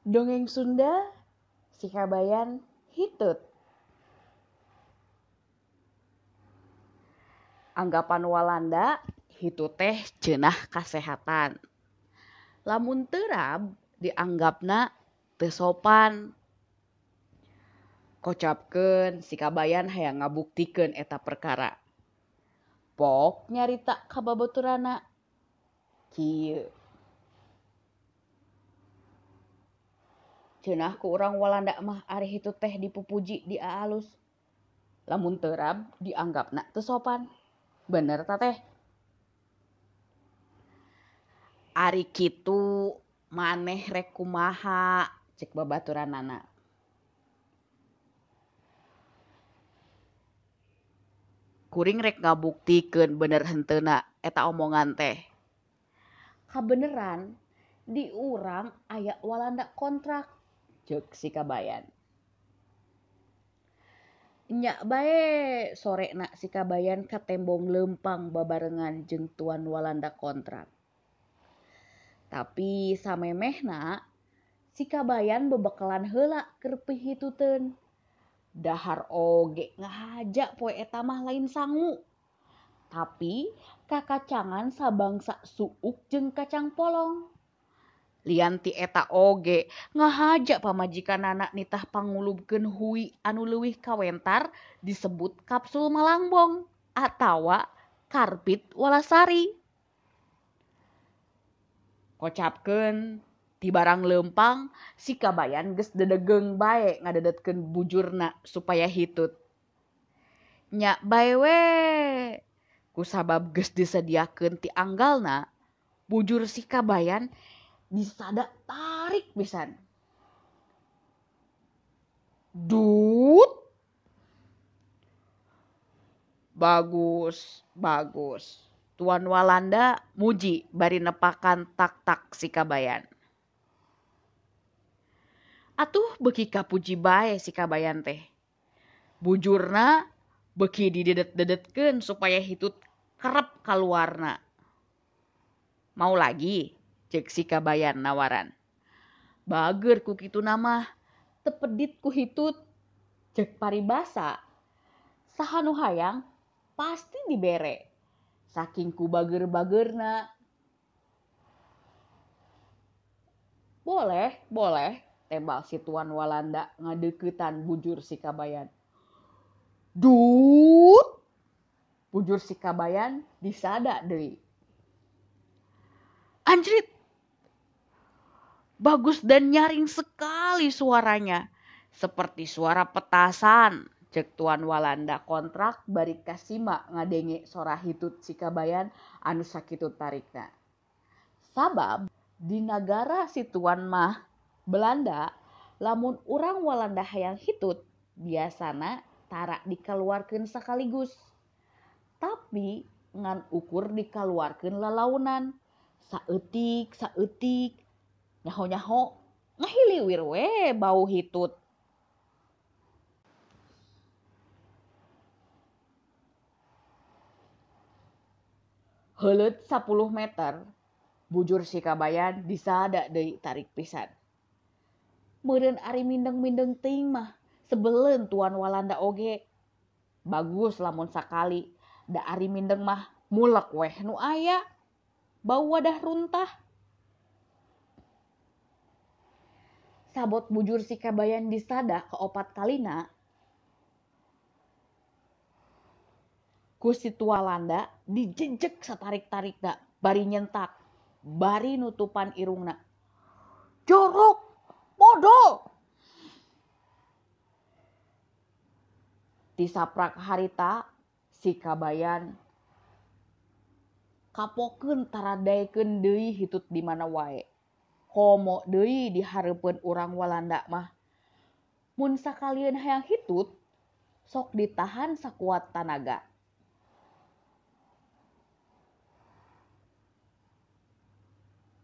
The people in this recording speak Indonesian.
Dongeng Sunda Sikabayan Hitut Anggapan Walanda hitut teh cenah kasehatan. Lamun terab dianggapna tesopan. Kocapkeun sikabayan hayang ngabuktikeun eta perkara. Pok nyarita kababaturana. Kieu. Cenah ku Walanda mah ari hitu teh dipupuji di alus. Lamun terab dianggapna teu sopan. Bener ta teh? Ari kitu maneh rek kumaha cek babaturanana. Kuring rek ngabuktikeun bener henteuna eta omongan teh. Kabeneran di urang aya Walanda kontrak Cuk si kabayan. Nya bae sore nak Sikabayan ka tembong lempang babarengan jeng tuan Walanda kontrak. Tapi samemehna Sikabayan bebekalan hela kerpih hituteun. Dahar oge ngahaja poe eta mah lain sangu. Tapi kakacangan sabangsa suuk jeng kacang polong. lianti eta oge. Ngahaja pamajikan anak nitah pangulubkeun Hui anu leuwih kawentar disebut kapsul malangbong atawa karpit walasari. Kocapken di barang lempang si kabayan ges dedegeng bae ngadedetken bujurna supaya hitut. Nyak baewe kusabab ges disediakan ti anggalna bujur si kabayan disada tarik pisan. Dut. Bagus, bagus. Tuan Walanda muji bari nepakan tak-tak si kabayan. Atuh beki kapuji bae si kabayan teh. Bujurna beki didedet-dedetkeun supaya hitut kerep kaluarna. Mau lagi? Cek si kabayan nawaran. Bager ku kitu nama, tepedit ku hitut, cek paribasa. Sahanu hayang pasti dibere. Saking ku bager-bagerna. Boleh, boleh, tembal si tuan Walanda ngadeketan bujur si kabayan. Dut! Bujur si kabayan disada deui. Anjrit, bagus dan nyaring sekali suaranya. Seperti suara petasan. Cek Tuan Walanda kontrak bari kasima ngadenge sora hitut si kabayan anu sakitu tarikna. Sabab di negara si Tuan mah Belanda lamun urang Walanda hayang hitut biasana tara dikeluarkeun sekaligus. Tapi ngan ukur dikeluarkeun lalaunan. Saeutik, saeutik, nyaho-nyaho ngahiliwir we bau hitut. Heuleut 10 meter, bujur si kabayan disada deui tarik pisan. Meureun ari mindeng-mindeng teuing mah sebeleun tuan Walanda oge. Bagus lamun sakali, da ari mindeng mah mulek weh nu aya. Bau wadah runtah. Sabot bujur si kabayan disada ke opat kalina. Ku si Walanda dijejek satarik-tarik dak bari nyentak. Bari nutupan irungna. Jorok! Modal disaprak harita si kabayan. Kapokeun taradaekeun deui hitut di mana wae komo deui dihareupeun urang Walanda mah. Mun sakalian hayang hitut sok ditahan sakuat tanaga.